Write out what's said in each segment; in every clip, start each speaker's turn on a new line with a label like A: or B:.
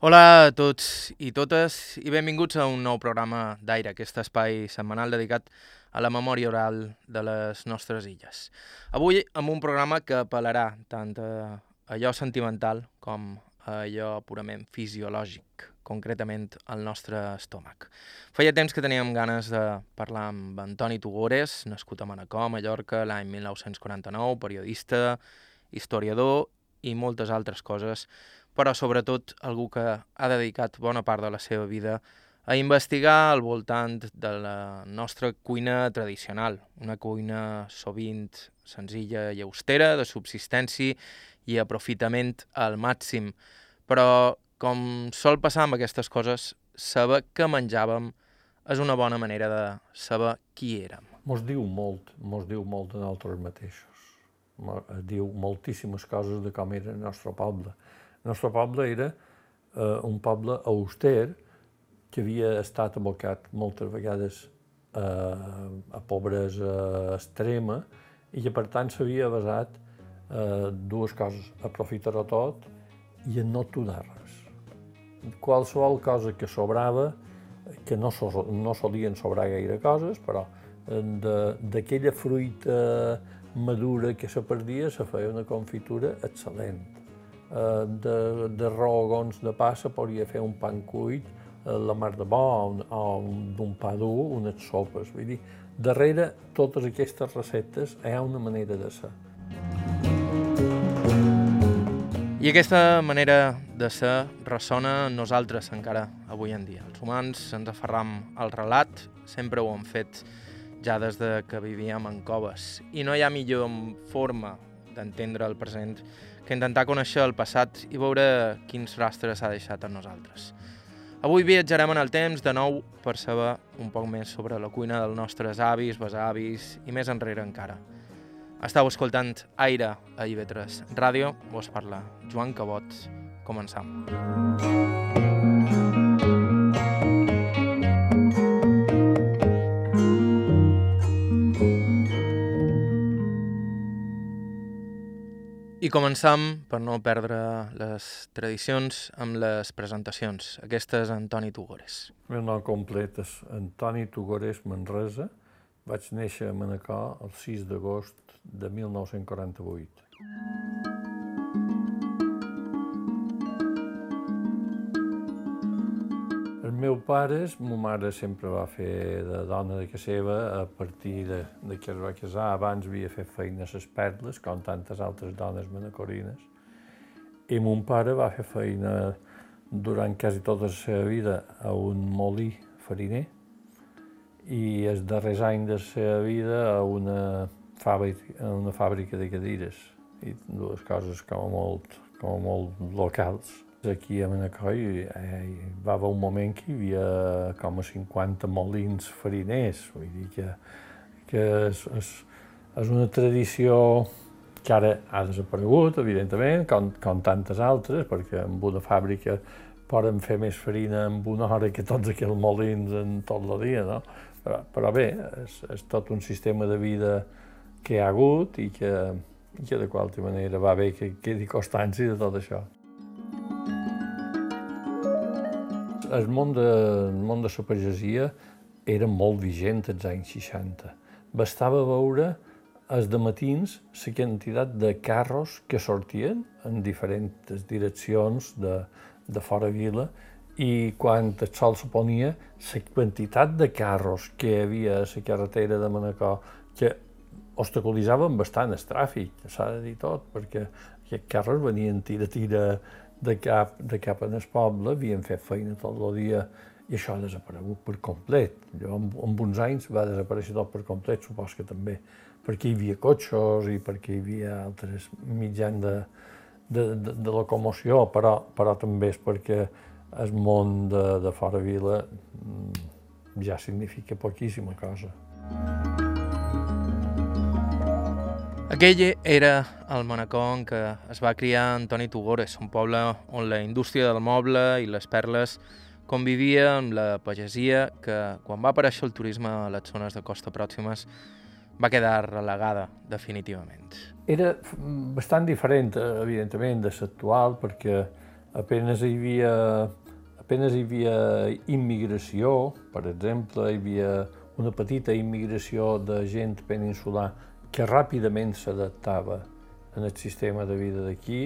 A: Hola a tots i totes i benvinguts a un nou programa d'Aire, aquest espai setmanal dedicat a la memòria oral de les nostres illes. Avui amb un programa que apel·larà tant a allò sentimental com a allò purament fisiològic, concretament al nostre estómac. Feia temps que teníem ganes de parlar amb Antoni Tugores, nascut a Manacor, Mallorca, l'any 1949, periodista, historiador i moltes altres coses, però sobretot algú que ha dedicat bona part de la seva vida a investigar al voltant de la nostra cuina tradicional, una cuina sovint senzilla i austera, de subsistència i aprofitament al màxim. Però, com sol passar amb aquestes coses, saber què menjàvem és una bona manera de saber qui érem.
B: Mos diu molt, mos diu molt de nosaltres mateixos. Diu moltíssimes coses de com era el nostre poble. El nostre poble era eh, un poble auster que havia estat abocat moltes vegades eh, a pobresa extrema i que per tant s'havia basat eh, dues coses, aprofitar-ho tot i en no tudar res. Qualsevol cosa que sobrava, que no, so, no solien sobrar gaire coses, però eh, d'aquella fruita madura que se perdia se feia una confitura excel·lent de, de rogons de pa se podria fer un pan cuit, eh, la mar de bo, o d'un pa dur, unes sopes. Vull dir, darrere totes aquestes receptes hi ha una manera de ser.
A: I aquesta manera de ser ressona en nosaltres encara avui en dia. Els humans ens aferram al relat, sempre ho hem fet ja des de que vivíem en coves. I no hi ha millor forma d'entendre el present que intentar conèixer el passat i veure quins rastres ha deixat en nosaltres. Avui viatjarem en el temps de nou per saber un poc més sobre la cuina dels nostres avis, besavis i més enrere encara. Estau escoltant Aire a IB3 Ràdio, vos parla Joan Cabot. Començam. I començam, per no perdre les tradicions, amb les presentacions. Aquesta és Antoni Tugores.
B: El meu nom complet és Antoni Tugores Manresa. Vaig néixer a Manacor el 6 d'agost de 1948. Meus pares, ma mare sempre va fer de dona de casa seva a partir de, de que es va casar. Abans havia fet feina a les perles, com tantes altres dones manacorines. I mon pare va fer feina durant quasi tota la seva vida a un molí fariner i els darrers anys de la seva vida a una fàbrica, a una fàbrica de cadires i dues coses com a molt, com a molt locals. Aquí a Manacor hi, hi va haver un moment que hi havia com a 50 molins fariners, vull dir que, que és, és, és una tradició que ara ha desaparegut, evidentment, com, com tantes altres, perquè en una fàbrica poden fer més farina en una hora que tots aquells molins en tot el dia, no? Però, però bé, és, és tot un sistema de vida que hi ha hagut i que, i que de qualsevol manera va bé que quedi constància de tot això. El món de, el món de la pagesia era molt vigent als anys 60. Bastava veure els de matins la quantitat de carros que sortien en diferents direccions de, de fora vila i quan el sol se ponia, la quantitat de carros que hi havia a la carretera de Manacor que obstaculitzaven bastant el tràfic, s'ha de dir tot, perquè aquests carros venien tira-tira de cap, de cap en el poble, havien fet feina tot el dia i això ha desaparegut per complet. Jo, en, en uns anys va desaparèixer tot per complet, supos que també, perquè hi havia cotxos i perquè hi havia altres mitjans de, de, de, de locomoció, però, però també és perquè el món de, de fora vila mm, ja significa poquíssima cosa.
A: Aquell era el Manacor en què es va criar Antoni Tugores, un poble on la indústria del moble i les perles convivia amb la pagesia que, quan va aparèixer el turisme a les zones de costa pròximes, va quedar relegada definitivament.
B: Era bastant diferent, evidentment, de l'actual, perquè apenes hi havia, apenes hi havia immigració, per exemple, hi havia una petita immigració de gent peninsular que ràpidament s'adaptava en el sistema de vida d'aquí,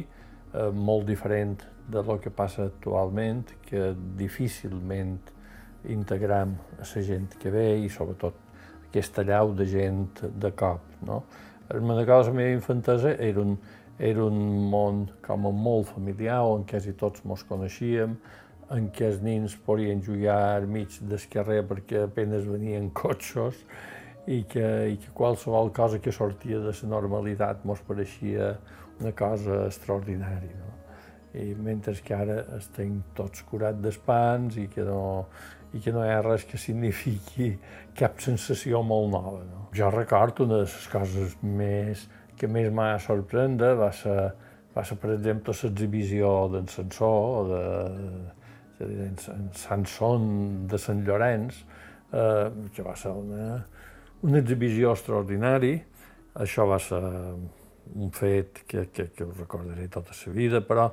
B: eh, molt diferent de lo que passa actualment, que difícilment integram a la gent que ve i sobretot aquesta llau de gent de cop. No? El Manacor, la meva infantesa, era un, era un món com a molt familiar, on quasi tots mos coneixíem, en què els nins podien jugar al mig del carrer perquè apenas venien cotxos i que, i que qualsevol cosa que sortia de la normalitat mos pareixia una cosa extraordinària. No? I mentre que ara estem tots curats d'espans i que no, i que no hi ha res que signifiqui cap sensació molt nova. No? Jo recordo una de les coses més, que més m'ha sorprendre va ser, va ser, per exemple, l'exhibició d'en Sansó, o de, de, de, en Sanson de Sant Llorenç, eh, que va ser una, una exhibició extraordinària. Això va ser un fet que, que, que ho recordaré tota la vida, però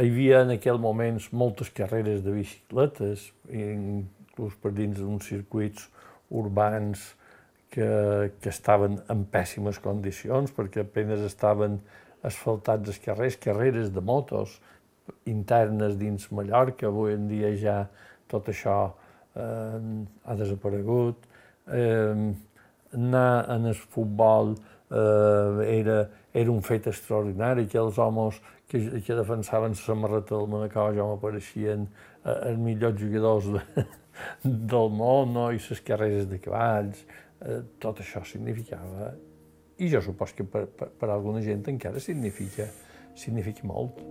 B: hi havia en aquell moment moltes carreres de bicicletes, inclús per dins d'uns circuits urbans que, que estaven en pèssimes condicions, perquè apenas estaven asfaltats els carrers, carreres de motos internes dins Mallorca, avui en dia ja tot això eh, ha desaparegut. Eh, anar en el futbol eh, era, era un fet extraordinari, que els homes que, que defensaven la samarreta del Manacor ja m'apareixien eh, els millors jugadors de, del món no? i les carreres de cavalls, eh, tot això significava, i jo supos que per, per, per alguna gent encara significa, significa molt.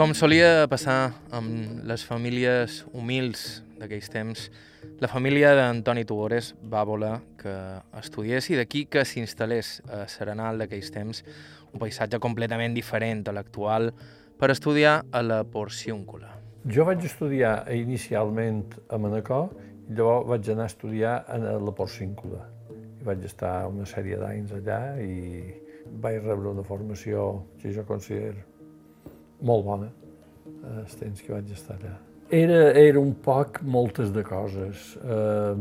A: Com solia passar amb les famílies humils d'aquells temps, la família d'Antoni Tugores va voler que estudiés i d'aquí que s'instal·lés a Serenal d'aquells temps, un paisatge completament diferent a l'actual, per estudiar a la Porciúncula.
B: Jo vaig estudiar inicialment a Manacor i llavors vaig anar a estudiar a la Porciúncula. I vaig estar una sèrie d'anys allà i vaig rebre una formació que jo considero molt bona, els temps que vaig estar allà. Era, era un poc moltes de coses. Eh,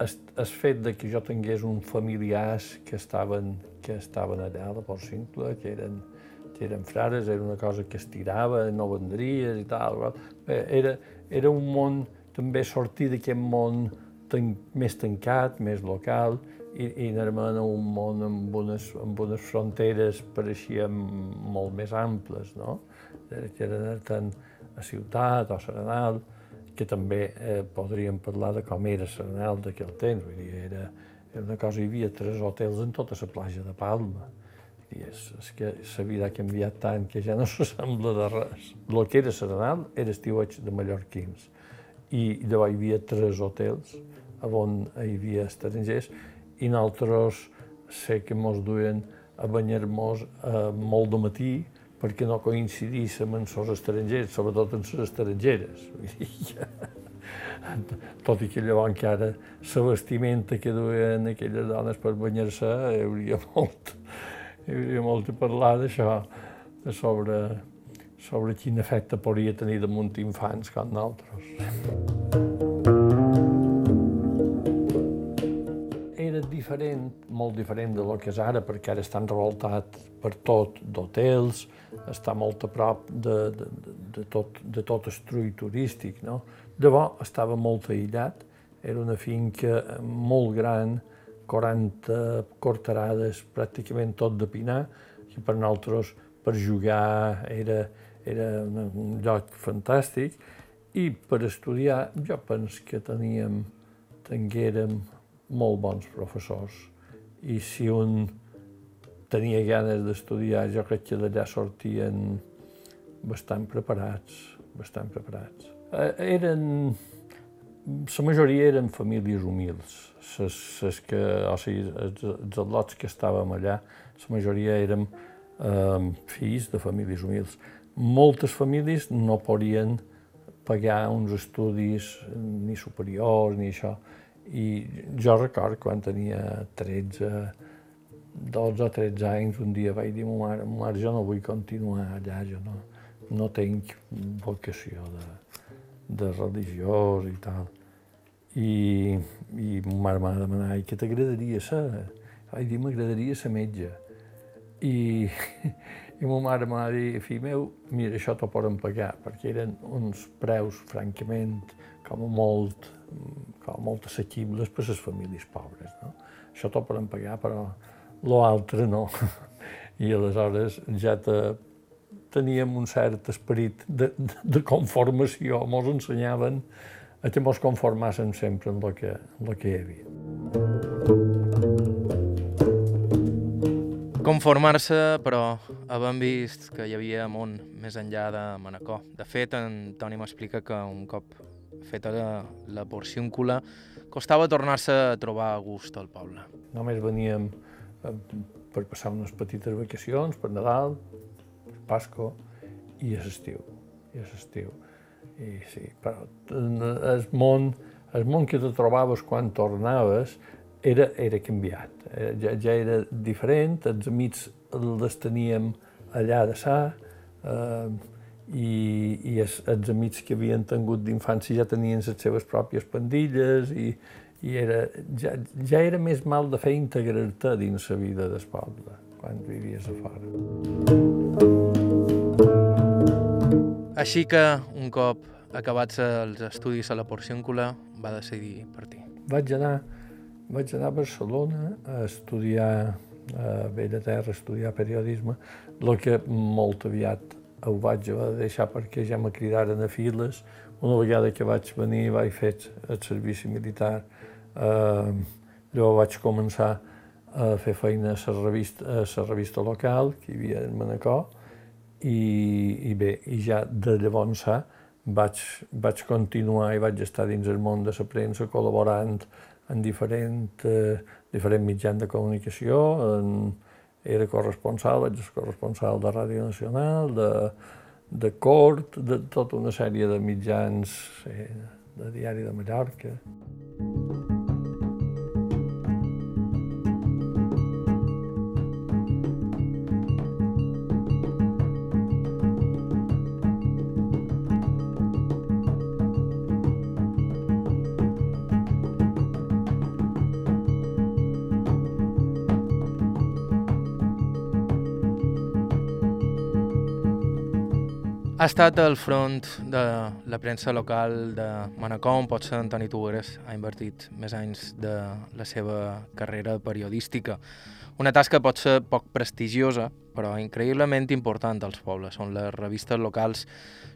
B: el, el fet de que jo tingués un familiars que estaven, que estaven allà la Port Simple, que eren, que eren frares, era una cosa que estirava, no vendries i tal. Bé, era, era un món, també sortir d'aquest món ten, més tancat, més local, i, i anar a un món amb unes, amb unes fronteres pareixien molt més amples, no? que era anar tant a ciutat o a Serenal, que també eh, podríem parlar de com era Serenal d'aquell temps, vull dir, era, era una cosa, hi havia tres hotels en tota la platja de Palma, i és, és que la vida ha canviat tant que ja no s'assembla de res. El que era Serenal era estiueig de mallorquins, i llavors hi havia tres hotels on hi havia estrangers i nosaltres sé que mos duien a banyar-nos eh, molt de matí perquè no coincidíssim amb els estrangers, sobretot amb les estrangeres. Tot i que llavors encara la vestimenta que duien aquelles dones per banyar-se, hi hauria molt, hi hauria molt a parlar d'això, sobre, sobre quin efecte podria tenir damunt infants com nosaltres. Diferent, molt diferent de lo que és ara, perquè ara estan revoltat per tot d'hotels, està molt a prop de, de, de, tot, de tot el trull turístic. No? Llavors estava molt aïllat, era una finca molt gran, 40 corterades, pràcticament tot de pinar, que per nosaltres, per jugar, era, era un lloc fantàstic, i per estudiar, jo penso que teníem, tinguérem molt bons professors i si un tenia ganes d'estudiar, jo crec que d'allà sortien bastant preparats, bastant preparats. Eh, eren, la majoria eren famílies humils. Ses, ses que, o sigui, els, els atlots que estàvem allà, la majoria érem eh, fills de famílies humils. Moltes famílies no podien pagar uns estudis ni superiors ni això. I jo record quan tenia 13, 12 o 13 anys, un dia vaig dir a ma mare, mare, jo no vull continuar allà, jo no, no tinc vocació de, de religiós i tal. I, i ma mare m'ha demanat, i què t'agradaria ser? Vaig dir, m'agradaria ser metge. I, i ma mare m'ha dit, fill meu, mira, això t'ho poden pagar, perquè eren uns preus, francament, com molt, a molt assequibles per les famílies pobres. No? Això t'ho poden pagar, però l'altre no. I aleshores ja te, teníem un cert esperit de, de, de conformació, mos ensenyaven a que mos conformàssim sempre en el que, en el que hi havia.
A: Conformar-se, però havent vist que hi havia món més enllà de Manacor. De fet, en Toni m'explica que un cop feta la, la porciúncula, costava tornar-se a trobar a gust al poble.
B: Només veníem eh, per passar unes petites vacacions, per Nadal, Pasco i a l'estiu. I a l'estiu. I sí, però el món, el món que te trobaves quan tornaves era, era canviat. Eh, ja, ja era diferent, els amics les teníem allà de sa, eh, i, i els, els amics que havien tingut d'infància ja tenien les seves pròpies pandilles i, i era, ja, ja era més mal de fer integrar-te dins la vida del poble quan vivies a fora.
A: Així que, un cop acabats els estudis a la Porciúncula, va decidir partir.
B: Vaig anar, vaig anar a Barcelona a estudiar a Bellaterra, a estudiar periodisme, el que molt aviat ho vaig haver de deixar perquè ja me cridaren a files. Una vegada que vaig venir vaig fer el servici militar, eh, llavors vaig començar a fer feina a la revista, a la revista local que hi havia en Manacor, i, i bé, i ja de llavors vaig, vaig continuar i vaig estar dins el món de la premsa col·laborant en diferent, eh, diferents mitjans de comunicació, en, era corresponsal, vaig ser corresponsal de Ràdio Nacional, de, de Cort, de tota una sèrie de mitjans eh, de Diari de Mallorca.
A: Ha estat al front de la premsa local de Manacor, on potser Antoni Tugueres ha invertit més anys de la seva carrera periodística. Una tasca pot ser poc prestigiosa, però increïblement important als pobles, on les revistes locals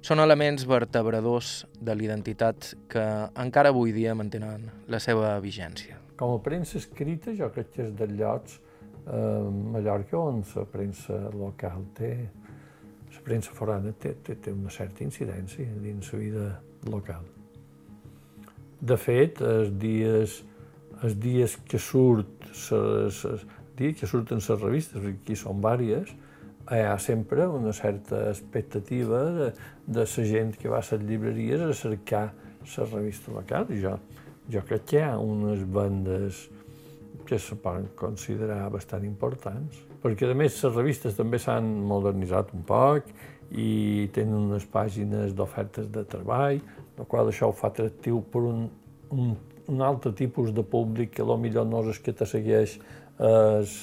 A: són elements vertebradors de l'identitat que encara avui dia mantenen la seva vigència.
B: Com a premsa escrita, jo crec que és dels llocs eh, Mallorca on la premsa local té premsa forana té, té, té una certa incidència dins la vida local. De fet, els dies, els dies que surt ses, ses, dies que surten les revistes, perquè aquí són vàries, hi ha sempre una certa expectativa de, de la gent que va a les llibreries a cercar la revista local. I jo, jo crec que hi ha unes bandes que se poden considerar bastant importants, perquè a més les revistes també s'han modernitzat un poc i tenen unes pàgines d'ofertes de treball, el qual això ho fa atractiu per un, un, un altre tipus de públic que potser no és que te segueix els,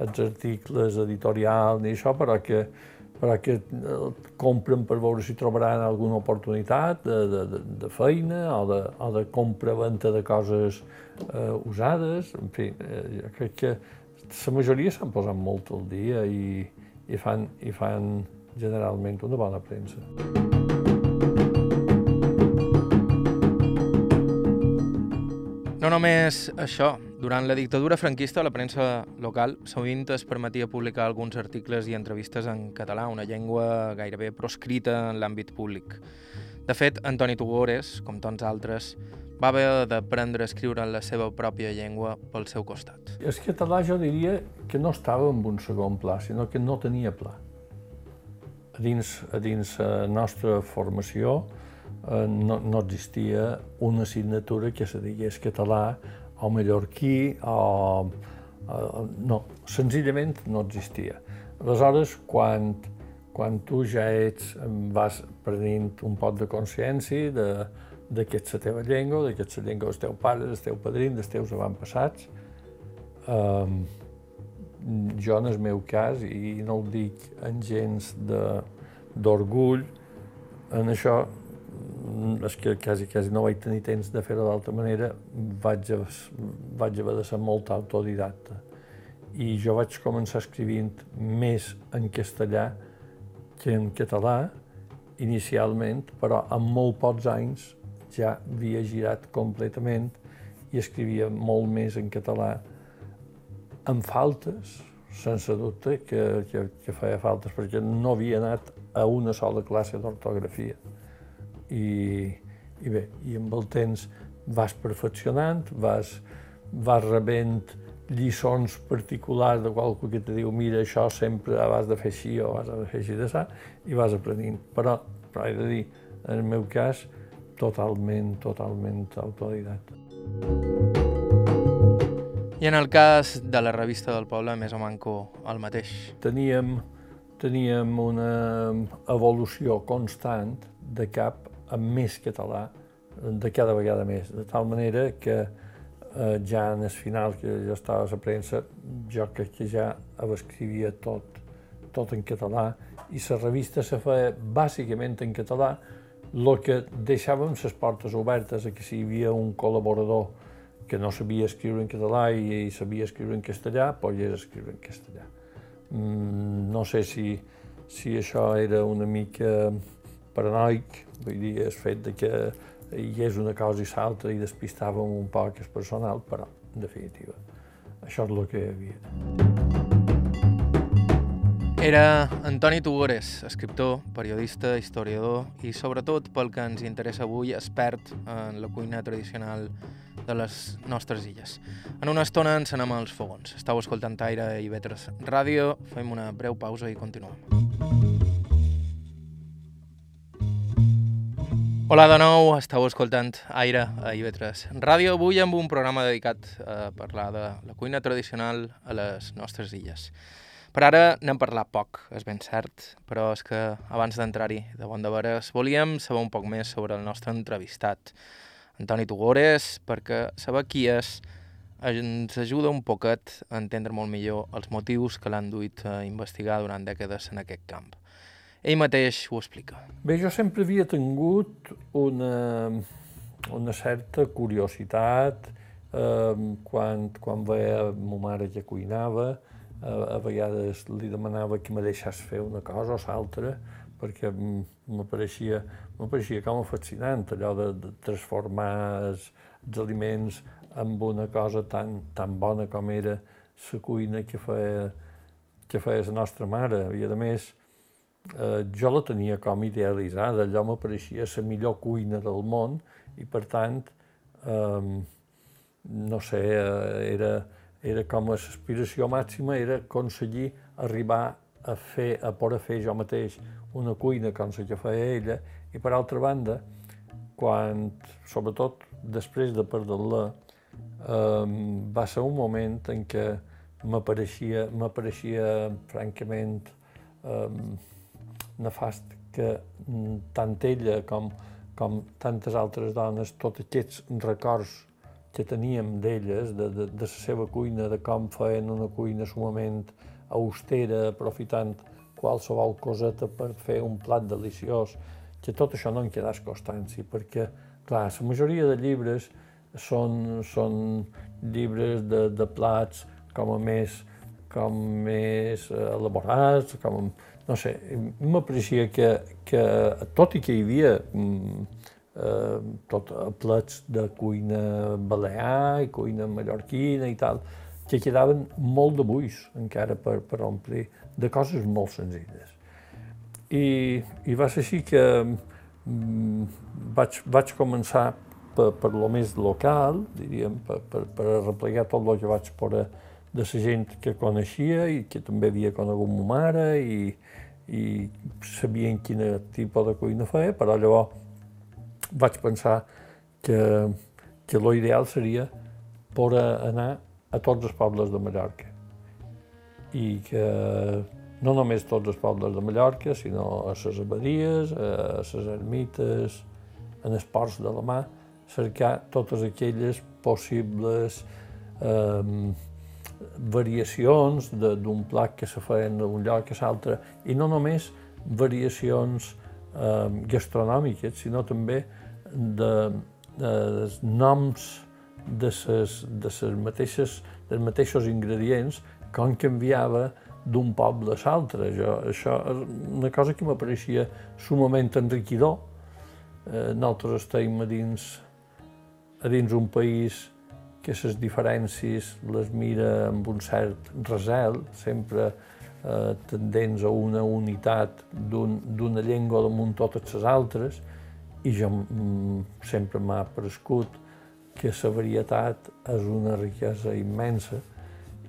B: els articles editorials ni això, però que, però que compren per veure si trobaran alguna oportunitat de, de, de feina o de, o de compra-venta de coses eh, usades. En fi, eh, jo crec que la majoria s'han posat molt al dia i, i, fan, i fan generalment una bona premsa.
A: No només això, durant la dictadura franquista la premsa local sovint es permetia publicar alguns articles i entrevistes en català, una llengua gairebé proscrita en l'àmbit públic. De fet, Antoni Tugores, com tants altres, va haver d'aprendre a escriure en la seva pròpia llengua pel seu costat.
B: El català jo diria que no estava en un segon pla, sinó que no tenia pla. A dins, a dins la nostra formació eh, no, no existia una assignatura que se digués català o mallorquí o... o no, senzillament no existia. Aleshores, quan, quan tu ja ets, vas prenent un pot de consciència de, de que la teva llengua, de que la llengua dels teus pares, dels teus padrins, dels teus avantpassats. Um, jo, en el meu cas, i no ho dic en gens d'orgull, en això és que quasi, quasi no vaig tenir temps de fer-ho d'altra manera, vaig, vaig haver de ser molt autodidacta. I jo vaig començar escrivint més en castellà que en català, inicialment, però en molt pocs anys ja havia girat completament i escrivia molt més en català, amb faltes, sense dubte que, que, que feia faltes, perquè no havia anat a una sola classe d'ortografia. I, I bé, i amb el temps vas perfeccionant, vas, vas rebent lliçons particulars de qualcú que te diu mira, això sempre has de fer així o has de fer així de sa, i vas aprenent. Però, però he de dir, en el meu cas, totalment, totalment autodidacta.
A: I en el cas de la revista del poble, més o manco el mateix.
B: Teníem, teníem una evolució constant de cap a més català, de cada vegada més, de tal manera que eh, ja en el final, que jo estava a la premsa, jo crec que ja escrivia tot, tot en català, i la revista se feia bàsicament en català, el que deixàvem les portes obertes a que si hi havia un col·laborador que no sabia escriure en català i, i sabia escriure en castellà, pogués escriure en castellà. Mm, no sé si, si això era una mica paranoic, vull dir, el fet de que hi és una cosa i l'altra i despistàvem un poc el personal, però, en definitiva, això és el que hi havia.
A: Era Antoni Tugores, escriptor, periodista, historiador i, sobretot, pel que ens interessa avui, expert en la cuina tradicional de les nostres illes. En una estona ens anem als fogons. Estau escoltant Aire i Vetres Ràdio, fem una breu pausa i continuem. Hola de nou, estàu escoltant Aire a Ivetres Ràdio, avui amb un programa dedicat a parlar de la cuina tradicional a les nostres illes. Per ara n'hem parlat poc, és ben cert, però és que abans d'entrar-hi de bon de veres volíem saber un poc més sobre el nostre entrevistat, Antoni Tugores, perquè saber qui és ens ajuda un poquet a entendre molt millor els motius que l'han duit a investigar durant dècades en aquest camp. Ell mateix ho explica.
B: Bé, jo sempre havia tingut una, una certa curiositat eh, quan, quan veia ma mare que cuinava, a, a vegades li demanava que me deixés fer una cosa o l'altra, perquè m'apareixia com a fascinant allò de, de transformar els, els aliments amb una cosa tan, tan bona com era la cuina que feia, que feia la nostra mare. I a més, eh, jo la tenia com idealitzada, allò m'apareixia la millor cuina del món i per tant, eh, no sé, eh, era, era com a l'aspiració màxima era aconseguir arribar a fer, a poder fer jo mateix una cuina com la que feia ella, i per altra banda, quan, sobretot després de perdre-la, eh, va ser un moment en què m'apareixia, m'apareixia francament eh, nefast que tant ella com, com tantes altres dones, tots aquests records que teníem d'elles, de, de, de la seva cuina, de com feien una cuina sumament austera, aprofitant qualsevol coseta per fer un plat deliciós, que tot això no en quedàs constància, perquè, clar, la majoria de llibres són, són llibres de, de plats com a més, com més elaborats, com, no sé, m'aprecia que, que tot i que hi havia mm, eh, tot plats de cuina balear i cuina mallorquina i tal, que quedaven molt de buis encara per, per omplir, de coses molt senzilles. I, i va ser així que mm, vaig, vaig començar per, per lo més local, diríem, per, per, per replegar tot el que vaig poder de la gent que coneixia i que també havia conegut ma mare i, i sabien quin tipus de cuina feia, però llavors vaig pensar que, que l'ideal seria poder anar a tots els pobles de Mallorca. I que no només tots els pobles de Mallorca, sinó a les abadies, a les ermites, en els ports de la mà, cercar totes aquelles possibles eh, variacions d'un plat que se feien d'un lloc a l'altre, i no només variacions eh, gastronòmiques, sinó també de, de noms de ses, de ses mateixes, dels mateixos ingredients com canviava d'un poble a l'altre. Això és una cosa que m'apareixia sumament enriquidor. Eh, nosaltres estem a dins, a dins un país que les diferències les mira amb un cert resel, sempre eh, tendents a una unitat d'una un, llengua damunt totes les altres, i jo mm, sempre m'ha prescut que la varietat és una riquesa immensa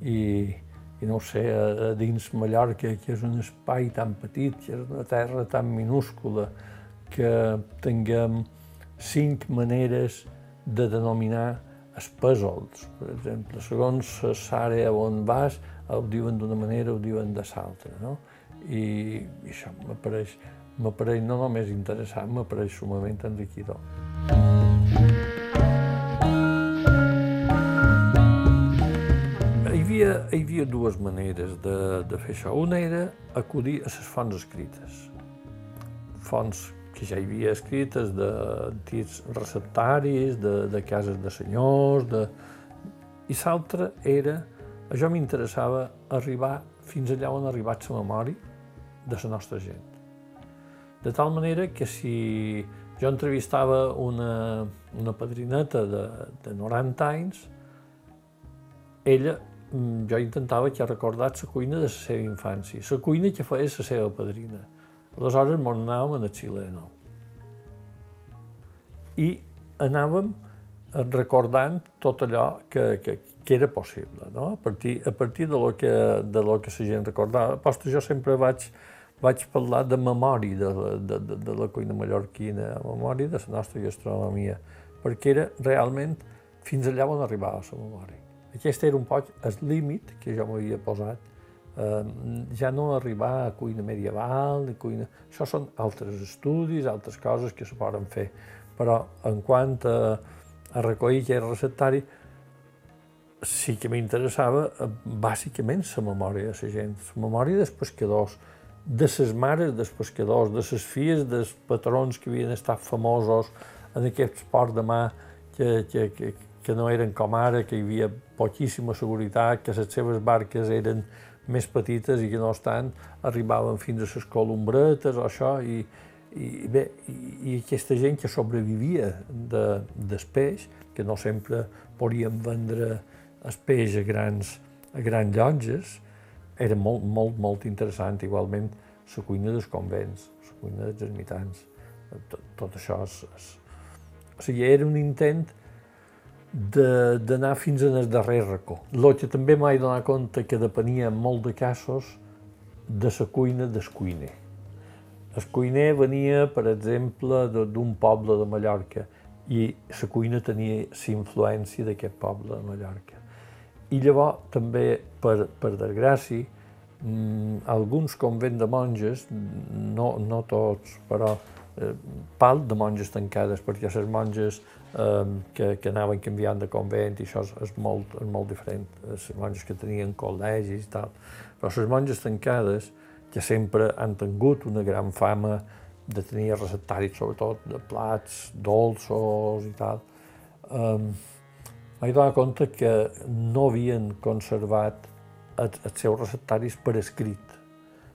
B: i, i no sé, a, a dins Mallorca, que és un espai tan petit, que és una terra tan minúscula, que tinguem cinc maneres de denominar els pèsols. Per exemple, segons l'àrea on vas, ho diuen d'una manera, ho diuen de l'altra. No? I, I això m'apareix m'apareix no només interessant, m'apareix sumament enriquidor. havia, hi havia dues maneres de, de fer això. Una era acudir a les fonts escrites. Fonts que ja hi havia escrites d'antics receptaris, de, de cases de senyors, de... i l'altra era, a m'interessava arribar fins allà on ha arribat la memòria de la nostra gent. De tal manera que si jo entrevistava una, una padrineta de, de 90 anys, ella Mm, jo intentava que recordat la cuina de la seva infància, la cuina que feia la seva padrina. Aleshores mos anàvem a Xile nou. I anàvem recordant tot allò que, que, que era possible, no? a, partir, a partir de lo que, de lo que la gent recordava. Posta jo sempre vaig, vaig parlar de memòria de, de, de, de la cuina mallorquina, memòria de la nostra gastronomia, perquè era realment fins allà on arribava la memòria. Aquest era un poc el límit que jo m'havia posat. Eh, ja no arribar a cuina medieval, ni cuina... Això són altres estudis, altres coses que se poden fer. Però en quant a, a recollir aquest receptari, sí que m'interessava eh, bàsicament la memòria de la gent, la memòria dels pescadors, de les mares dels pescadors, de les filles dels patrons que havien estat famosos en aquest port de mà que, que, que, que no eren com ara, que hi havia poquíssima seguretat, que les seves barques eren més petites i que no estan, arribaven fins a les columbretes o això, i, i bé, i aquesta gent que sobrevivia de, del peix, que no sempre podien vendre el peix a grans, a grans llotges, era molt, molt, molt interessant. Igualment, la cuina dels convents, la cuina dels ermitans, tot, tot això és, és... O sigui, era un intent d'anar fins en el darrer racó. El que també m'he donat compte que depenia en molt de casos de la cuina del cuiner. El cuiner venia, per exemple, d'un poble de Mallorca i la cuina tenia la influència d'aquest poble de Mallorca. I llavors també, per, per desgràcia, mm, alguns convents de monges, no, no tots, però eh, pal de monges tancades, perquè les monges um, que, que anaven canviant de convent i això és, és, molt, és molt diferent. Les monges que tenien col·legis i tal. Però les monges tancades, que sempre han tingut una gran fama de tenir receptaris, sobretot de plats dolços i tal, um, m'he donat compte que no havien conservat els, els seus receptaris per escrit,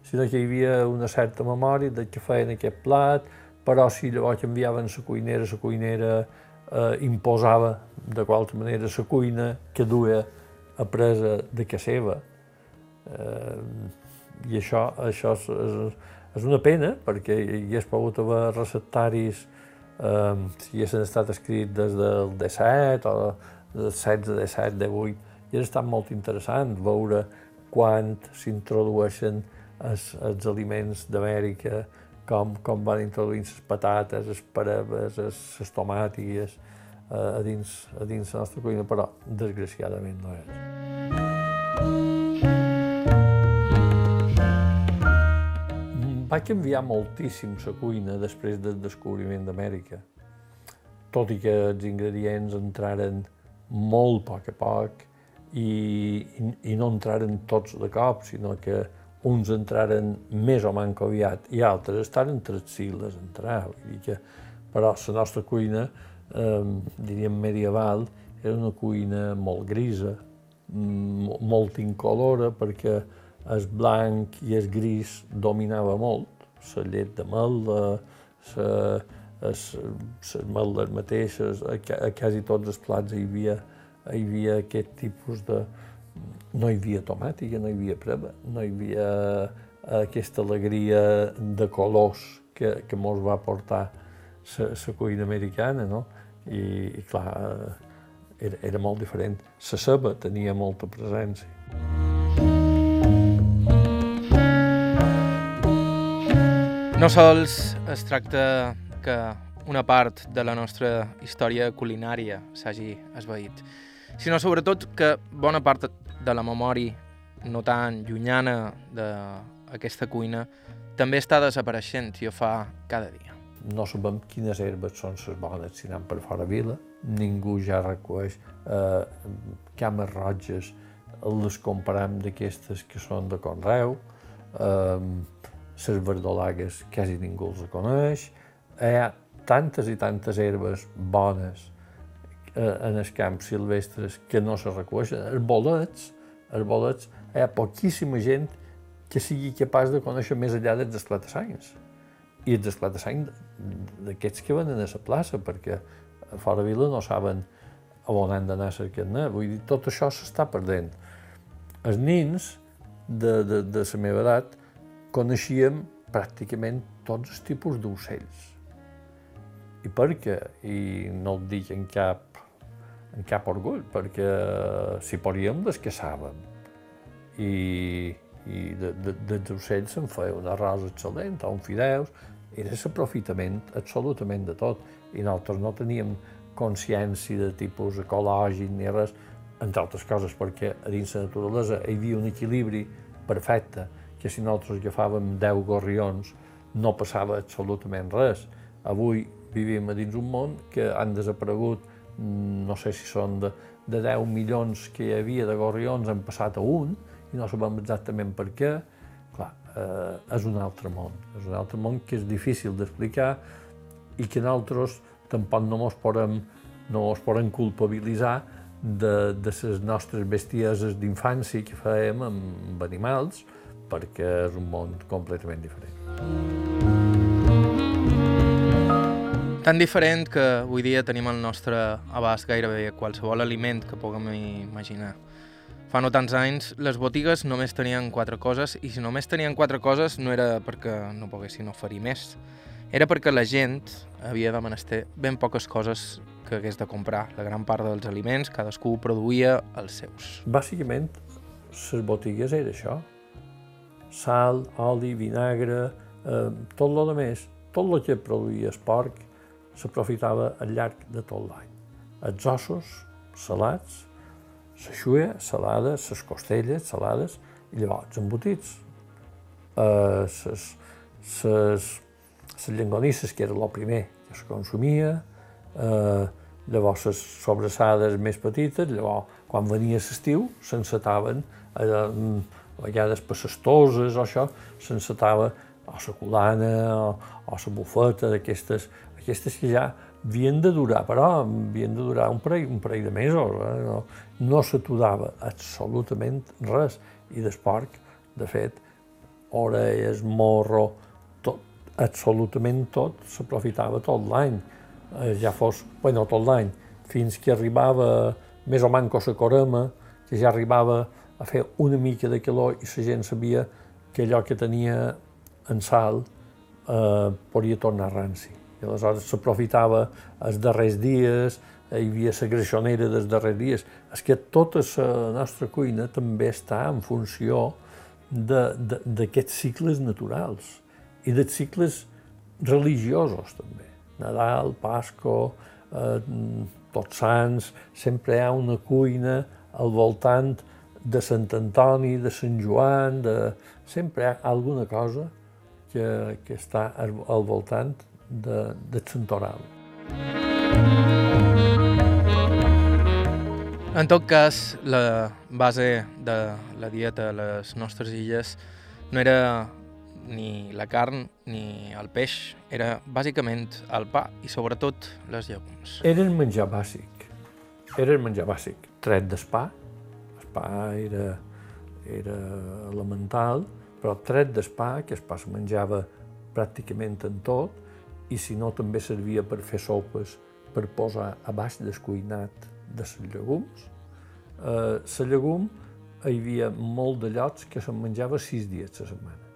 B: sinó que hi havia una certa memòria de què feien aquest plat, però si llavors canviaven la cuinera, la cuinera eh, imposava de qualsevol manera la cuina que duia apresa de casa seva. Eh, I això, això és, és, és una pena, perquè hi hagués pogut haver receptaris eh, si haguessin estat escrit des del 17 o del 16, 17, 18, i ha estat molt interessant veure quan s'introdueixen els, els aliments d'Amèrica, com, com van introduint les patates, les pareves, les tomàtiques eh, a, dins, a dins la nostra cuina, però desgraciadament no és. Va canviar moltíssim la cuina després del descobriment d'Amèrica, tot i que els ingredients entraren molt a poc a poc i, i, i no entraren tots de cop, sinó que uns entraren més o manco aviat i altres estaven tres sigles a entrar. Vull dir que, però la nostra cuina, eh, diríem medieval, era una cuina molt grisa, molt incolora, perquè el blanc i el gris dominava molt, la llet de melda, les meldes mateixes, a, a quasi tots els plats hi havia, hi havia aquest tipus de... No hi havia tomàtica, no hi havia preba, no hi havia aquesta alegria de colors que, que mos va portar la cuina americana, no? I, i clar, era, era molt diferent. La ceba tenia molta presència.
A: No sols es tracta que una part de la nostra història culinària s'hagi esvaït, sinó sobretot que bona part de la memòria no tan llunyana d'aquesta cuina també està desapareixent i ho fa cada dia.
B: No sabem quines herbes són les bones si anem per fora vila. Ningú ja reconeix eh, cames roges, les comparem d'aquestes que són de Conreu, eh, les verdolagues quasi ningú els coneix, hi ha tantes i tantes herbes bones eh, en els camps silvestres que no se reconeixen. Els bolets, els bolets, hi ha poquíssima gent que sigui capaç de conèixer més enllà dels esclatassanys. I els esclatassanys d'aquests que venen a la plaça, perquè a fora vila no saben on han d'anar cercant anar. Vull dir, tot això s'està perdent. Els nins de, de, de la meva edat coneixíem pràcticament tots els tipus d'ocells. I per què? I no ho dic en cap, en cap orgull, perquè si podíem les que saben. I, i de, de, dels ocells se'n feia un arròs excel·lent, o un fideus, era l'aprofitament absolutament de tot. I nosaltres no teníem consciència de tipus ecològic ni res, entre altres coses perquè a dins la naturalesa hi havia un equilibri perfecte que si nosaltres agafàvem 10 gorrions no passava absolutament res. Avui vivim a dins un món que han desaparegut, mm, no sé si són de, de 10 milions que hi havia de gorrions, han passat a un, i no sabem exactament per què. Clar, eh, és un altre món, és un altre món que és difícil d'explicar i que nosaltres tampoc no ens podem, no ens podem culpabilitzar de, de les nostres bestieses d'infància que fèiem amb animals, perquè és un món completament diferent.
A: Tan diferent que avui dia tenim al nostre abast gairebé qualsevol aliment que puguem imaginar. Fa no tants anys, les botigues només tenien quatre coses i si només tenien quatre coses no era perquè no poguessin oferir més. Era perquè la gent havia de menester ben poques coses que hagués de comprar. La gran part dels aliments, cadascú produïa els seus.
B: Bàsicament, les botigues era això sal, oli, vinagre, eh, tot el més, tot el que produïa el porc s'aprofitava al llarg de tot l'any. Els ossos salats, la xuia salada, les costelles salades, i llavors embotits, eh, les, les, les llengonisses, que era el primer que es consumia, eh, llavors les sobrassades més petites, llavors quan venia l'estiu s'encetaven eh, a vegades per les toses o això, s'encetava o la colana o, o la bufeta, d'aquestes aquestes que ja havien de durar, però havien de durar un parell, un parell de mesos. Eh? No, no s'atudava absolutament res. I d'esporc, de fet, orelles, morro, tot, absolutament tot, s'aprofitava tot l'any. Eh, ja fos, bueno, tot l'any, fins que arribava més o manco la corema, que ja arribava a fer una mica de calor i la gent sabia que allò que tenia en sal eh, podia tornar ranci. I aleshores s'aprofitava els darrers dies, hi havia la greixonera dels darrers dies. És que tota la nostra cuina també està en funció d'aquests cicles naturals i dels cicles religiosos també. Nadal, Pasco, eh, Tots Sants, sempre hi ha una cuina al voltant de Sant Antoni, de Sant Joan, de... sempre hi ha alguna cosa que, que està al voltant de, de Sant Oral.
A: En tot cas, la base de la dieta a les nostres illes no era ni la carn ni el peix, era bàsicament el pa i sobretot les llegums.
B: Era el menjar bàsic, era el menjar bàsic, tret d'espà, el pa era, era elemental, però tret d'espà, que es pa se menjava pràcticament en tot, i si no també servia per fer sopes, per posar a baix descuinat de les llegums. Eh, la llegum hi havia molt de llots que se'n menjava sis dies a la setmana.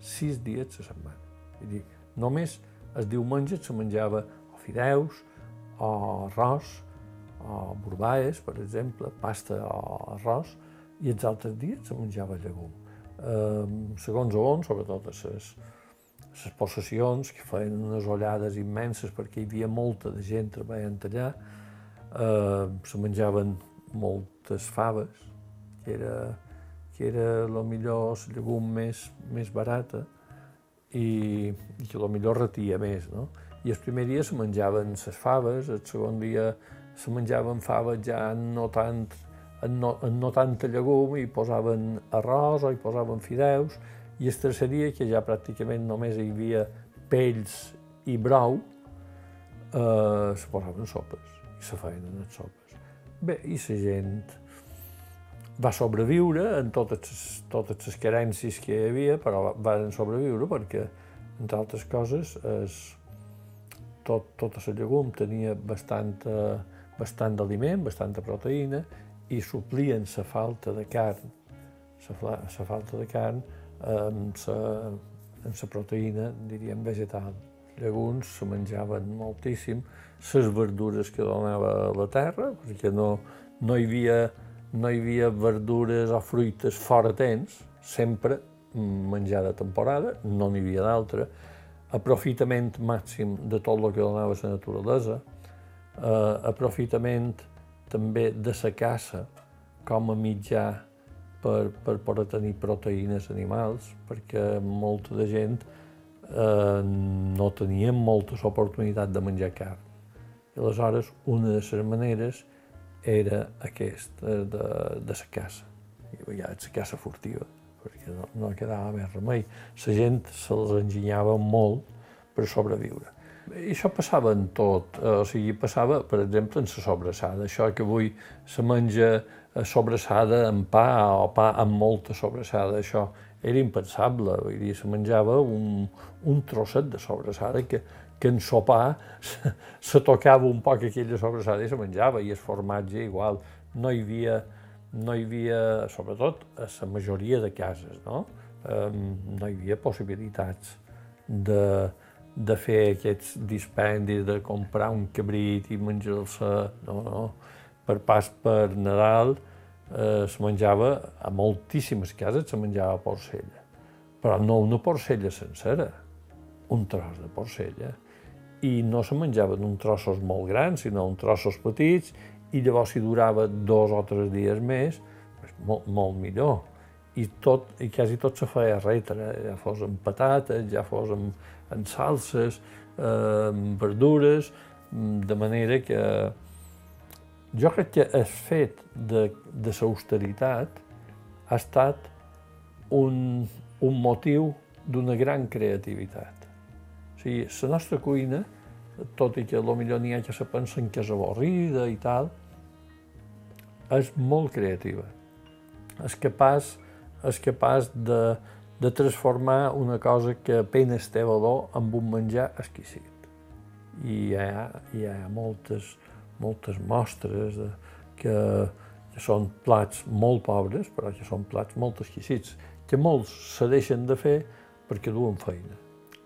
B: Sis dies a la setmana. Vull dir, només el diumenge se menjava o fideus, o arròs, o borbaes, per exemple, pasta o arròs, i els altres dies se menjava llegum. Eh, segons on, sobretot a les, les possessions, que feien unes ollades immenses perquè hi havia molta de gent treballant allà, eh, se menjaven moltes faves, que era, que era la millor llegum més, més barata i, i que la millor retia més. No? I el primer dia se menjaven les faves, el segon dia se menjaven faves ja no tant no, no tanta llegum i posaven arròs o hi posaven fideus i el tercer dia, que ja pràcticament només hi havia pells i brou, eh, se posaven sopes i se feien en les sopes. Bé, i la gent va sobreviure en totes les, totes les carències que hi havia, però van sobreviure perquè, entre altres coses, es, tot, tota la llegum tenia bastanta, bastant d'aliment, bastanta proteïna, i suplien la falta de carn, la falta de carn la, amb la proteïna, diríem, vegetal. Llegums se menjaven moltíssim, les verdures que donava la terra, perquè no, no, hi havia, no hi havia verdures o fruites fora temps, sempre menjar de temporada, no n'hi havia d'altra, aprofitament màxim de tot el que donava la naturalesa, eh, aprofitament també de la caça com a mitjà per, per poder tenir proteïnes animals, perquè molta de gent eh, no tenien moltes oportunitats de menjar carn. I aleshores, una de les maneres era aquesta, de, de la caça. I ja la caça furtiva, perquè no, no quedava més remei. La gent se'ls enginyava molt per sobreviure. I això passava en tot, o sigui, passava, per exemple, en la sobrassada. Això que avui se menja sobrassada amb pa o pa amb molta sobrassada, això era impensable, vull dir, se menjava un, un trosset de sobrassada que, que en sopar se, se tocava un poc aquella sobrassada i se menjava, i el formatge igual. No hi havia, no hi havia sobretot a la majoria de cases, no? Um, no hi havia possibilitats de, de fer aquests dispendis, de comprar un cabrit i menjar-se, no, no. Per pas per Nadal, eh, menjava, a moltíssimes cases se menjava porcella, però no una porcella sencera, un tros de porcella. I no se menjaven uns trossos molt grans, sinó uns trossos petits, i llavors si durava dos o tres dies més, pues, molt, molt millor. I, tot, i quasi tot se feia retre, ja fos amb patates, ja fos amb, amb salses, eh, amb verdures, de manera que jo crec que el fet de, de l'austeritat ha estat un, un motiu d'una gran creativitat. O sigui, la nostra cuina, tot i que potser n'hi ha que se pensen que és avorrida i tal, és molt creativa. És capaç, és capaç de, de transformar una cosa que apenas té valor amb un menjar exquisit. I hi ha, hi ha moltes, moltes mostres de, que, que són plats molt pobres, però que són plats molt exquisits, que molts se deixen de fer perquè duen feina.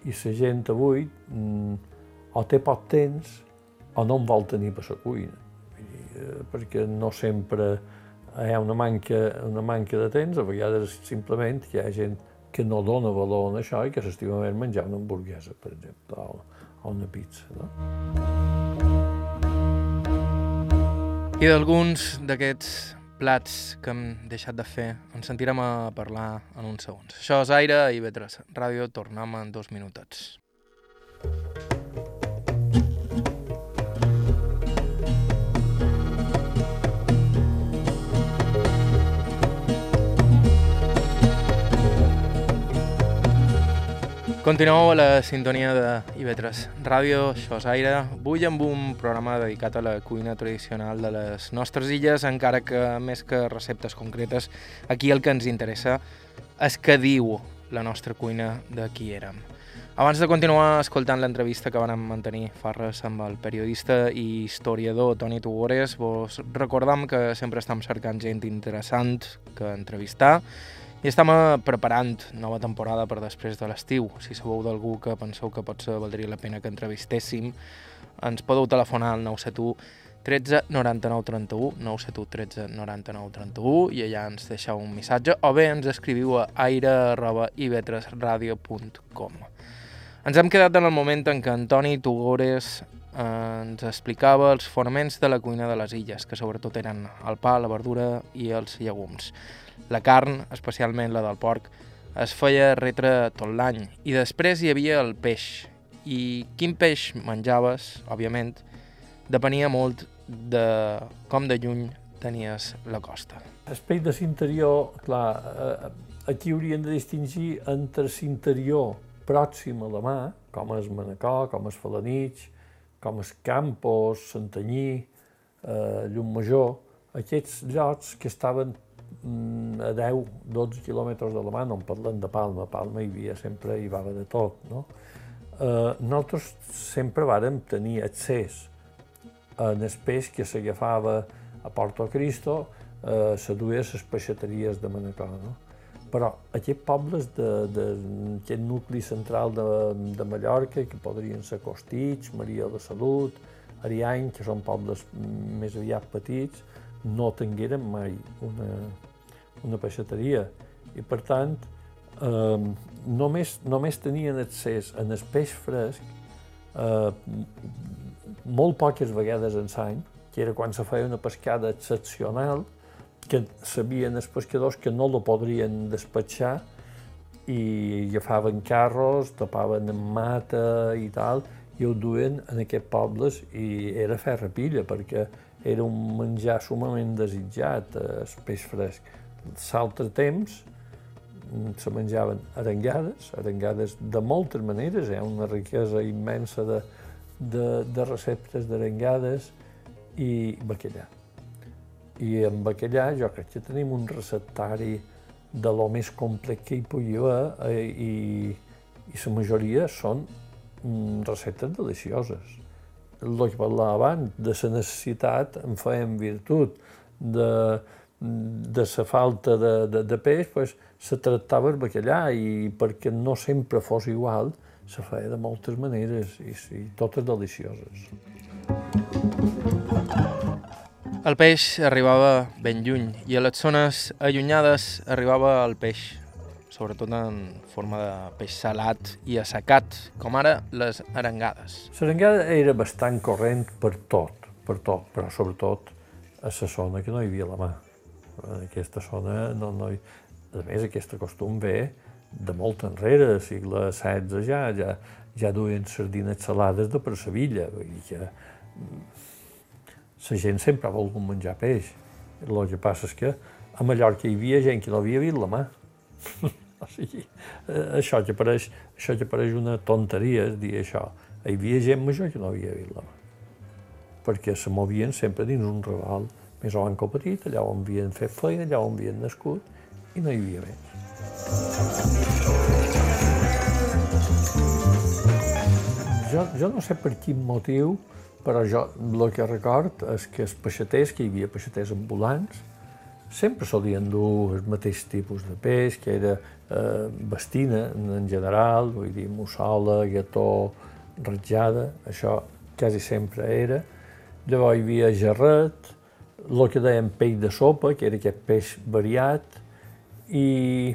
B: I la gent avui, mm, o té poc temps o no en vol tenir per la cuina. Eh, perquè no sempre hi ha una manca, una manca de temps, a vegades simplement hi ha gent que no dona valor a això i que s'estima més menjar una hamburguesa, per exemple, o, o una pizza. No?
A: I d'alguns d'aquests plats que hem deixat de fer ens sentirem a parlar en uns segons. Això és Aire i Vetres Ràdio, tornem en dos minutets. Continueu a la sintonia de IB3 Ràdio, això és Aire. Avui amb un programa dedicat a la cuina tradicional de les nostres illes, encara que més que receptes concretes, aquí el que ens interessa és què diu la nostra cuina de qui érem. Abans de continuar escoltant l'entrevista que vam mantenir fa res amb el periodista i historiador Toni Tugores, vos recordam que sempre estem cercant gent interessant que entrevistar i estem preparant nova temporada per després de l'estiu. Si sabeu d'algú que penseu que potser valdria la pena que entrevistéssim, ens podeu telefonar al 971 13 99 31, 971 13 99 31 i allà ens deixeu un missatge o bé ens escriviu a aire.ivetresradio.com Ens hem quedat en el moment en què Antoni Tugores eh, ens explicava els fonaments de la cuina de les illes, que sobretot eren el pa, la verdura i els llegums. La carn, especialment la del porc, es feia retre tot l'any i després hi havia el peix. I quin peix menjaves, òbviament, depenia molt de com de lluny tenies la costa.
B: De l'interior, clar, eh, aquí hauríem de distingir entre l'interior pròxim a la mà, com és Manacor, com és Falanich, com és Campos, Santanyí, eh, Llumajor, aquests llocs que estaven Mm, a 10-12 quilòmetres de la mà, no en parlem de Palma, Palma hi havia sempre, hi va haver de tot, no? Eh, nosaltres sempre vàrem tenir accés en el peix que s'agafava a Porto Cristo, eh, se duia a les peixateries de Manacor, no? Però aquests pobles d'aquest nucli central de, de Mallorca, que podrien ser Costits, Maria de Salut, Ariany, que són pobles més aviat petits, no tingueren mai una, una peixateria i per tant eh, només, només tenien accés a el peix fresc eh, molt poques vegades en l'any, que era quan se feia una pescada excepcional, que sabien els pescadors que no la podrien despatxar i agafaven carros, tapaven amb mata i tal, i ho duen en aquests pobles i era ferra pilla, perquè era un menjar sumament desitjat, eh, el peix fresc. L'altre temps mm, se menjaven arengades, arengades de moltes maneres, hi ha una riquesa immensa de, de, de receptes d'arengades i bacallà. I en bacallà jo crec que tenim un receptari de lo més complet que hi pugui haver eh, i, i la majoria són mm, receptes delicioses. El que parlava abans, de la necessitat en feien virtut, de, de la falta de, de, de peix, pues, se tractava el bacallà i perquè no sempre fos igual, se feia de moltes maneres i, i totes delicioses.
A: El peix arribava ben lluny i a les zones allunyades arribava el peix, sobretot en forma de peix salat i assecat, com ara les arengades.
B: L'arengada era bastant corrent per tot, per tot, però sobretot a la zona que no hi havia la mà en aquesta zona no, no hi... A més, aquest costum ve de molt enrere, segle XVI ja, ja, ja duien sardines salades de per Sevilla, vull dir que mm, la gent sempre ha volgut menjar peix. El que passa és que a Mallorca hi havia gent que no havia vist la mà. o sigui, eh, això que pareix, això que pareix una tonteria, dir això. Hi havia gent major que no havia vist la mà. Perquè se movien sempre dins un regal més o menys petit, allà on havien fet feina, allà on havien nascut, i no hi havia més. Jo, jo no sé per quin motiu, però jo el que record és que els peixaters, que hi havia peixaters ambulants, sempre solien dur el mateix tipus de peix, que era eh, bastina en general, vull dir, mussola, gató, ratjada, això quasi sempre era. Llavors hi havia gerret, el que deien peix de sopa, que era aquest peix variat, i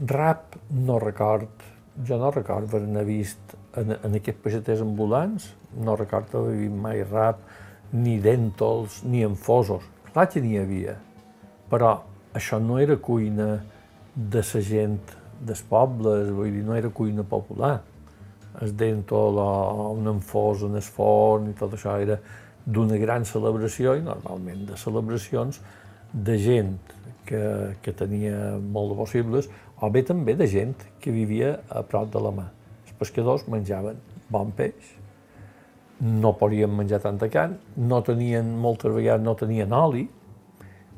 B: rap no record, jo no record haver vist en, en aquests peixaters ambulants, no recordo haver vist mai rap, ni dèntols, ni enfosos. Clar que n'hi havia, però això no era cuina de la gent dels pobles, vull dir, no era cuina popular. El dèntol o un enfós en el forn i tot això era d'una gran celebració i normalment de celebracions de gent que, que tenia molt de possibles o bé també de gent que vivia a prop de la mà. Els pescadors menjaven bon peix, no podien menjar tanta carn, no tenien, moltes vegades no tenien oli,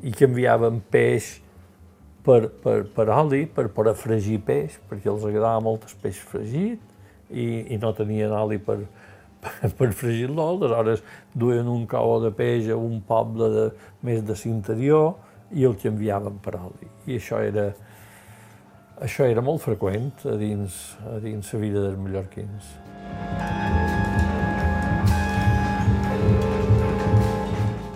B: i canviaven peix per, per, per oli, per, per fregir peix, perquè els agradava molt el peix fregit, i, i no tenien oli per, per, per fregir-lo, aleshores duien un cau de peix a un poble de, més de l'interior i el canviaven per oli. I això era, això era molt freqüent a dins, a dins la vida dels mallorquins.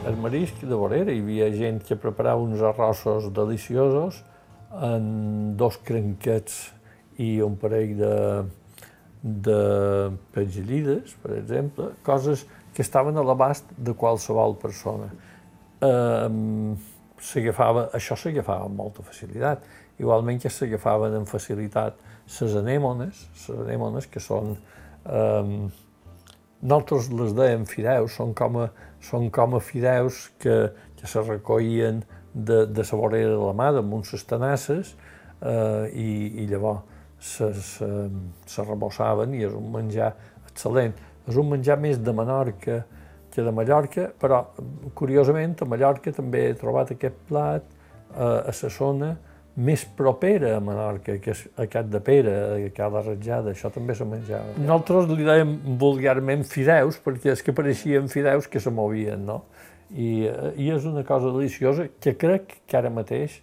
B: El marisc de vorera, hi havia gent que preparava uns arrossos deliciosos en dos crenquets i un parell de, de pegelides, per exemple, coses que estaven a l'abast de qualsevol persona. Eh, això s'agafava amb molta facilitat. Igualment que s'agafaven amb facilitat les anèmones, les anèmones que són, eh, nosaltres les dèiem fideus, són com a, són com a fideus que, que se recollien de, de la vorera de la mà, damunt les tenasses, eh, i, i llavors se, se, se rebossaven i és un menjar excel·lent. És un menjar més de Menorca que de Mallorca, però curiosament a Mallorca també he trobat aquest plat eh, a la zona més propera a Menorca, que és a Cat de Pere, a Cada Ratjada, això també se menjava. Nosaltres li dèiem vulgarment fideus, perquè és que pareixien fideus que se movien, no? I, eh, i és una cosa deliciosa que crec que ara mateix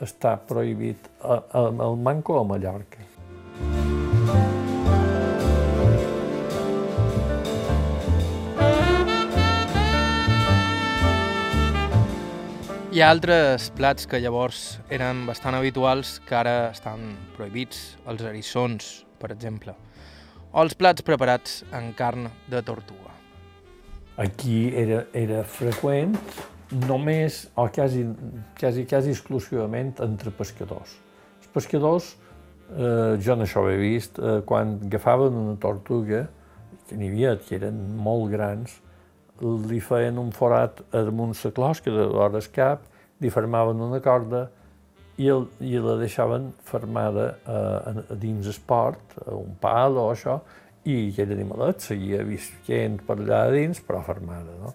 B: està prohibit al Manco a Mallorca.
A: Ha altres plats que llavors eren bastant habituals que ara estan prohibits, els erissons, per exemple, o els plats preparats en carn de tortuga.
B: Aquí era, era freqüent només o quasi, quasi, quasi exclusivament entre pescadors. Els pescadors, eh, jo no això ho he vist, eh, quan agafaven una tortuga, que n'hi havia que eren molt grans, li feien un forat damunt la closca de l'hores cap, li fermaven una corda i, el, i la deixaven fermada eh, a, dins el port, a un pal o això, i aquell animalet seguia visquent per allà dins, però fermada. No?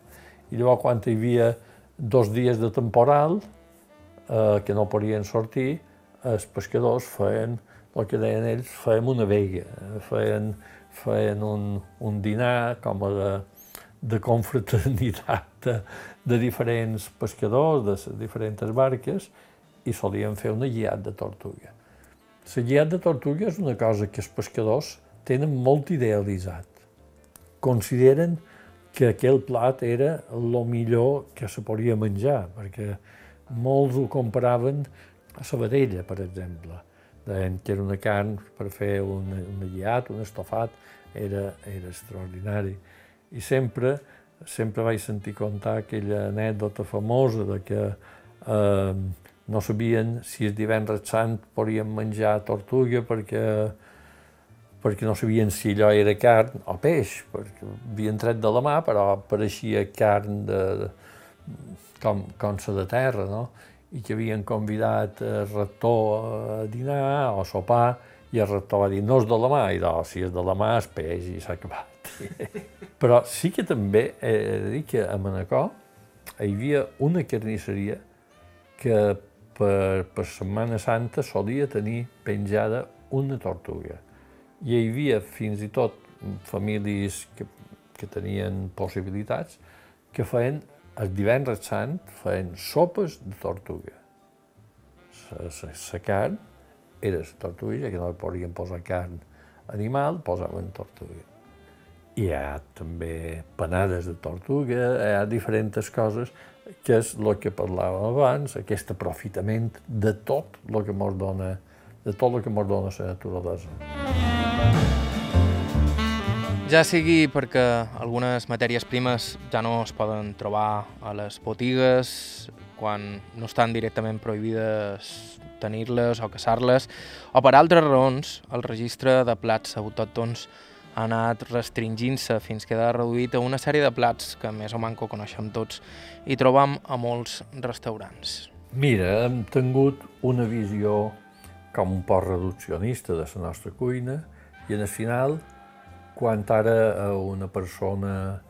B: I llavors, quan hi havia dos dies de temporal, eh, que no podien sortir, els pescadors feien, el que deien ells, feien una vega, feien, feien un, un dinar com a de, de confraternitat de, de diferents pescadors, de diferents barques, i solien fer una guiat de tortuga. La guiat de tortuga és una cosa que els pescadors tenen molt idealitzat. Consideren que aquell plat era el millor que se podia menjar, perquè molts ho comparaven a la vedella, per exemple. Deien que era una carn per fer un, un guiat, un estofat, era, era extraordinari i sempre, sempre vaig sentir contar aquella anècdota famosa de que eh, no sabien si el divendres sant podien menjar tortuga perquè, perquè no sabien si allò era carn o peix, perquè havien tret de la mà, però pareixia carn de, com, com de terra, no? i que havien convidat el rector a dinar o a sopar, i el rector va dir, no és de la mà, i no, si és de la mà és peix, i s'ha acabat. Però sí que també he de dir que a Manacor hi havia una carnisseria que per, per Setmana Santa solia tenir penjada una tortuga. I hi havia fins i tot famílies que, que tenien possibilitats que feien el divendres sant feien sopes de tortuga. La carn era la tortuga, que no podien posar carn animal, posaven tortuga hi ha també panades de tortuga, hi ha diferents coses que és el que parlàvem abans, aquest aprofitament de tot el que ens dona, de tot el que ens dona la naturalesa.
A: Ja sigui perquè algunes matèries primes ja no es poden trobar a les botigues quan no estan directament prohibides tenir-les o caçar-les, o per altres raons, el registre de plats autòctons ha anat restringint-se fins que queda reduït a una sèrie de plats que més o manco coneixem tots i trobam a molts restaurants.
B: Mira, hem tingut una visió com un poc reduccionista de la nostra cuina i en el final, quan ara a una persona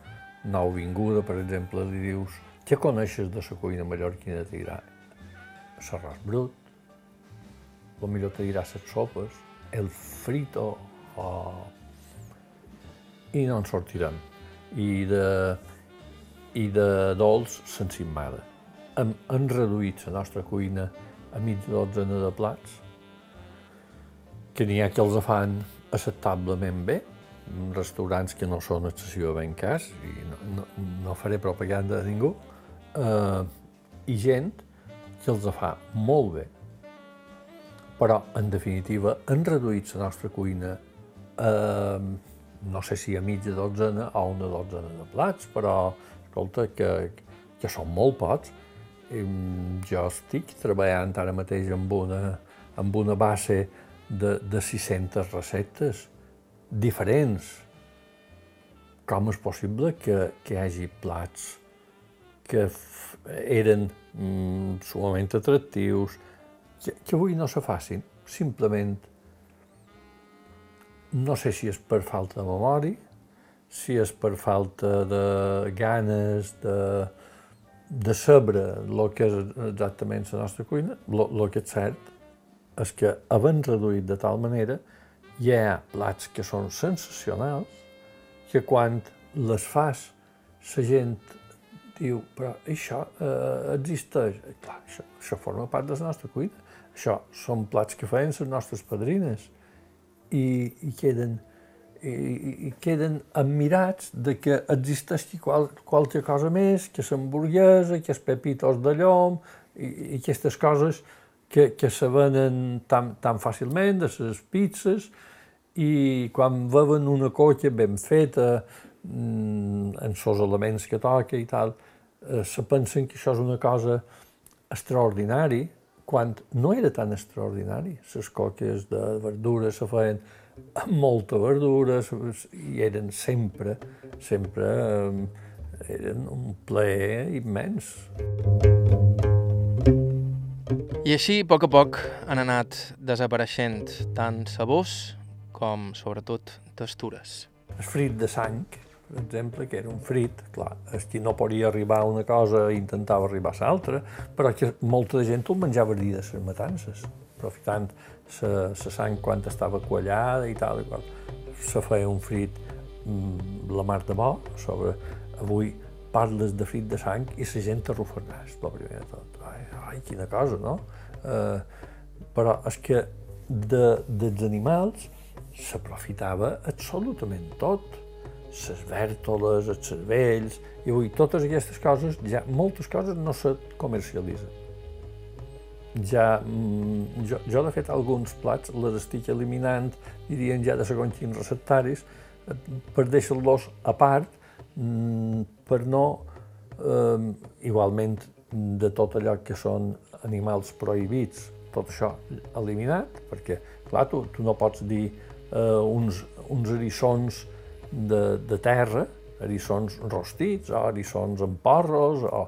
B: nouvinguda, per exemple, li dius què coneixes de la cuina mallorquina, te dirà l'arròs brut, millor te dirà les sopes, el frito o i no en sortirem. I de, i de dolç s'encimada. Hem, hem reduït la nostra cuina a mig dotzena de plats, que n'hi ha que els fan acceptablement bé, restaurants que no són excessivament cars, i no, no, no faré propaganda de ningú, eh, i gent que els fa molt bé. Però, en definitiva, han reduït la nostra cuina a eh, no sé si a mitja dotzena o una dotzena de plats, però, escolta, que, que són molt pocs. I jo estic treballant ara mateix amb una, amb una base de, de 600 receptes diferents. Com és possible que, que hi hagi plats que eren mm, sumament atractius, que, que avui no se facin, simplement no sé si és per falta de memòria, si és per falta de ganes de, de saber el que és exactament la nostra cuina, el que és cert és que, havent reduït de tal manera, hi ha plats que són sensacionals, que quan les fas, la gent diu, però això eh, existeix. Clar, això, això forma part de la nostra cuina. Això són plats que feien les nostres padrines i, i queden i, i queden admirats de que existeixi qual, qualque cosa més, que l'hamburguesa, que els pepitos de llom i, i aquestes coses que, que se venen tan, tan fàcilment, de les pizzas, i quan veuen una cotxa ben feta, mmm, en els elements que toca i tal, eh, se pensen que això és una cosa extraordinària, quan no era tan extraordinari. Les coques de verdures se feien amb molta verdura i eren sempre, sempre eren un plaer immens.
A: I així, a poc a poc, han anat desapareixent tant sabors com, sobretot, textures.
B: El frit de sang, per exemple, que era un frit, clar, és qui no podia arribar a una cosa intentava arribar a l'altra, però que molta gent el menjava el dia de les matances, aprofitant la sang quan estava quallada i tal, i qual. Se feia un frit mm, la mar de bo, sobre avui parles de frit de sang i la gent arrufernàs, la primer de tot. Ai, ai, quina cosa, no? Eh, però és que de, dels animals s'aprofitava absolutament tot les vèrtoles, els cervells, i avui totes aquestes coses, ja moltes coses no se comercialitzen. Ja, mm, jo, jo de fet alguns plats les estic eliminant, dirien ja de segons quins receptaris, per deixar-los a part, mm, per no, eh, igualment de tot allò que són animals prohibits, tot això eliminat, perquè, clar, tu, tu no pots dir eh, uns, uns eriçons de, de terra, eriçons rostits, o eriçons amb porros, o,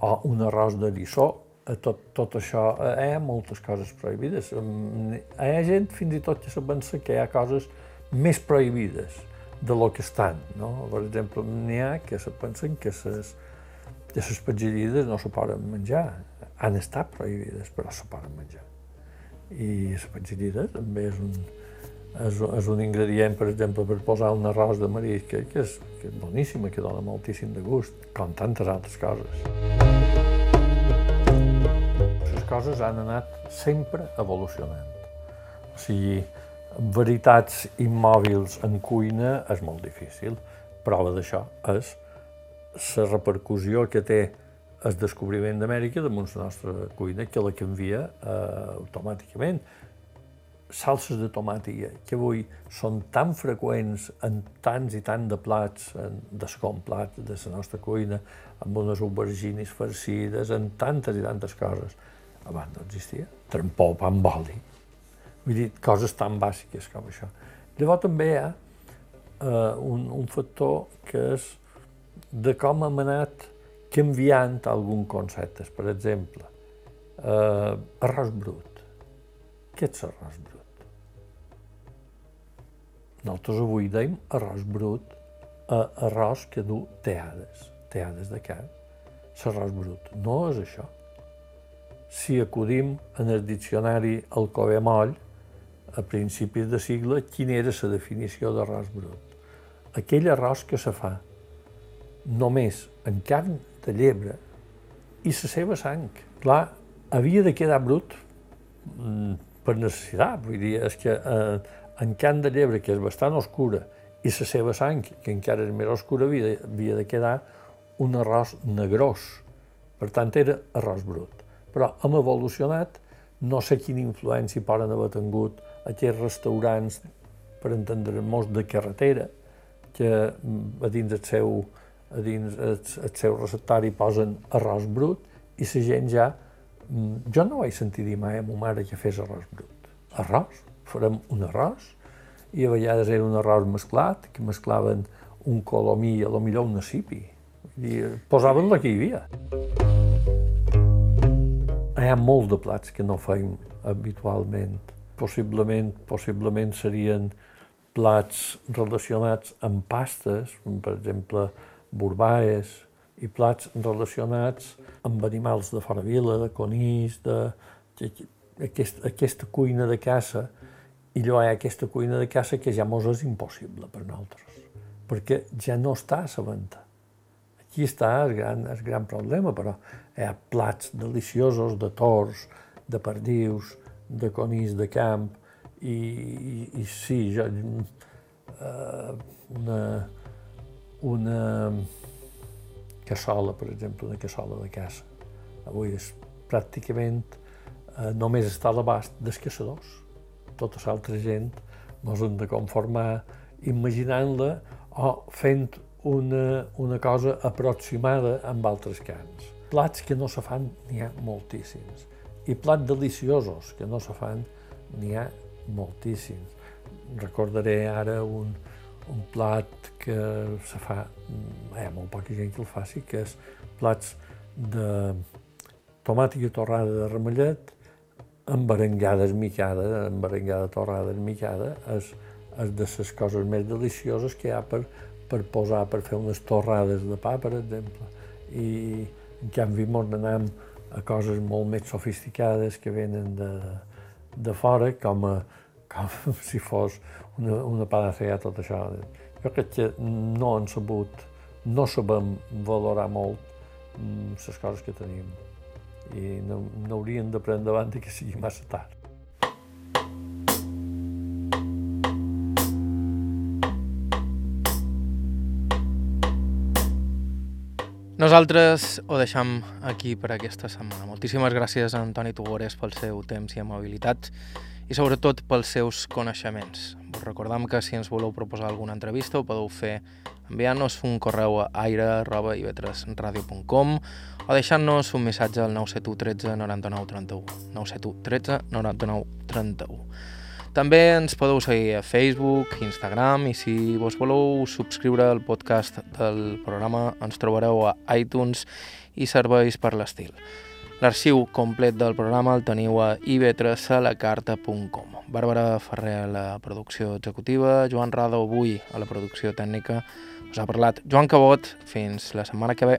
B: o un arròs d'eriçó, eh, tot, tot això, eh, hi ha moltes coses prohibides. Hi ha gent fins i tot que se pensa que hi ha coses més prohibides de lo que estan. No? Per exemple, n'hi ha que se pensen que les que les petgerides no se poden menjar. Han estat prohibides, però se poden menjar. I les petgerides també és un, és, és un ingredient, per exemple, per posar un arròs de marisc, que, que, és, que és boníssim, que dona moltíssim de gust, com tantes altres coses. Les coses han anat sempre evolucionant. O sigui, veritats immòbils en cuina és molt difícil. prova d'això és la repercussió que té el descobriment d'Amèrica damunt la nostra cuina, que la canvia eh, automàticament. Salses de tomàtia, que avui són tan freqüents en tants i tants de plats, en descomplats de la nostra cuina, amb unes auberginis farcides, en tantes i tantes coses. Abans no existia. Trampó, pa amb oli. Vull dir, coses tan bàsiques com això. Llavors també hi ha eh, un, un factor que és de com hem anat canviant alguns conceptes. Per exemple, eh, arròs brut. Què és arròs brut? Nosaltres avui deim arròs brut a arròs que du teades, teades de carn. L'arròs brut no és això. Si acudim en el diccionari al Covemoll, a principis de segle, quina era la definició d'arròs brut? Aquell arròs que se fa només en carn de llebre i la seva sang. Clar, havia de quedar brut mm, per necessitat, vull dir, és que eh, en carn de llebre, que és bastant oscura, i la seva sang, que encara és més oscura, havia havia de quedar un arròs negrós. Per tant, era arròs brut. Però hem evolucionat, no sé quina influència poden haver tingut aquests restaurants, per entendre-nos, de carretera, que mm, a dins el seu a dins el, el seu receptori posen arròs brut i la gent ja... Mm, jo no vaig sentir dir mai a ma mare que fes arròs brut. Arròs? Farem un arròs? I a vegades era un arròs mesclat, que mesclaven un colomí i a lo millor un nacipi. I posaven la que hi havia. Hi ha molts de plats que no feim habitualment. Possiblement, possiblement serien plats relacionats amb pastes, per exemple, borbaes i plats relacionats amb animals de fora vila, de conills, de, aquest, aquesta cuina de caça, i llavors hi ha aquesta cuina de caça que ja mos és impossible per nosaltres, perquè ja no està a la venda. Aquí està el gran, el gran problema, però hi ha plats deliciosos de tors, de perdius, de conills de camp, i, i, i sí, jo, eh, una, una cassola, per exemple, una cassola de casa. Avui és pràcticament eh, només està a l'abast dels caçadors. Tota l'altra gent ens hem de conformar imaginant-la o fent una, una cosa aproximada amb altres cants. Plats que no se fan n'hi ha moltíssims. I plats deliciosos que no se fan n'hi ha moltíssims. Recordaré ara un, un plat que se fa, hi ha molt poca gent que el faci, que és plats de tomàtica torrada de ramellet, amb berengada esmicada, amb berengada torrada esmicada, és, és de les coses més delicioses que hi ha per, per posar, per fer unes torrades de pa, per exemple. I en canvi mos n'anem a coses molt més sofisticades que venen de, de fora, com, a, com si fos una, una panacea tot això. Jo crec que no han sabut, no sabem valorar molt les mm, coses que tenim i no, no haurien de prendre davant que sigui massa tard.
A: Nosaltres ho deixam aquí per aquesta setmana. Moltíssimes gràcies a Antoni Tugores pel seu temps i amabilitat i sobretot pels seus coneixements. Us recordam que si ens voleu proposar alguna entrevista ho podeu fer enviant-nos un correu a aire.ivetresradio.com o deixant-nos un missatge al 971 13 99 31. 971 13 99 31. També ens podeu seguir a Facebook, Instagram i si vos voleu subscriure al podcast del programa ens trobareu a iTunes i serveis per l'estil. L'arxiu complet del programa el teniu a ib3salacarta.com. Bàrbara Ferrer a la producció executiva, Joan Rado avui a la producció tècnica. Us ha parlat Joan Cabot. Fins la setmana que ve.